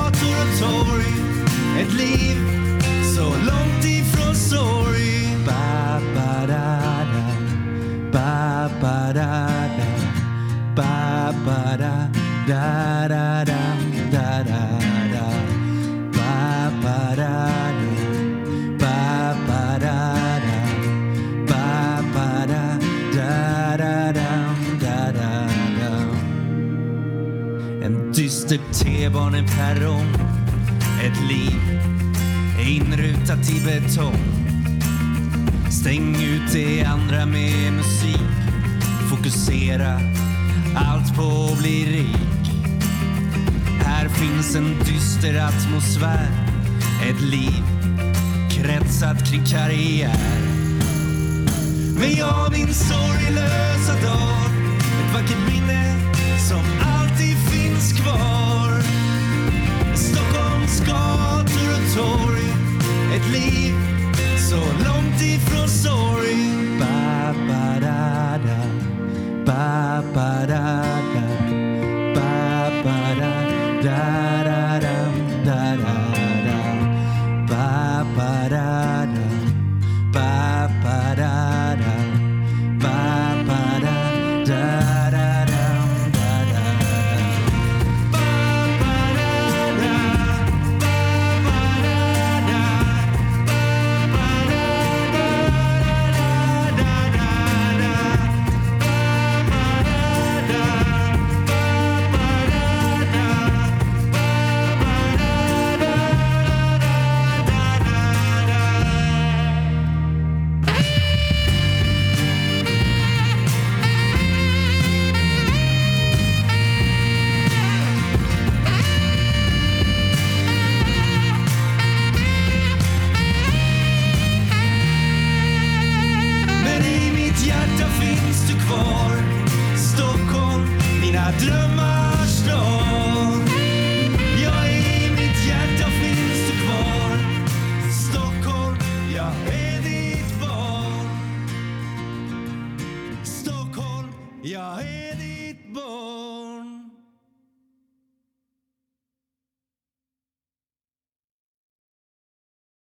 och torg Ett liv så långt ifrån sorg ba ba da Typ en dyster T-baneperrong Ett liv inrutat i betong. Stäng ut det andra med musik. Fokusera allt på att bli rik. Här finns en dyster atmosfär. Ett liv kretsat kring karriär. Men jag min sorg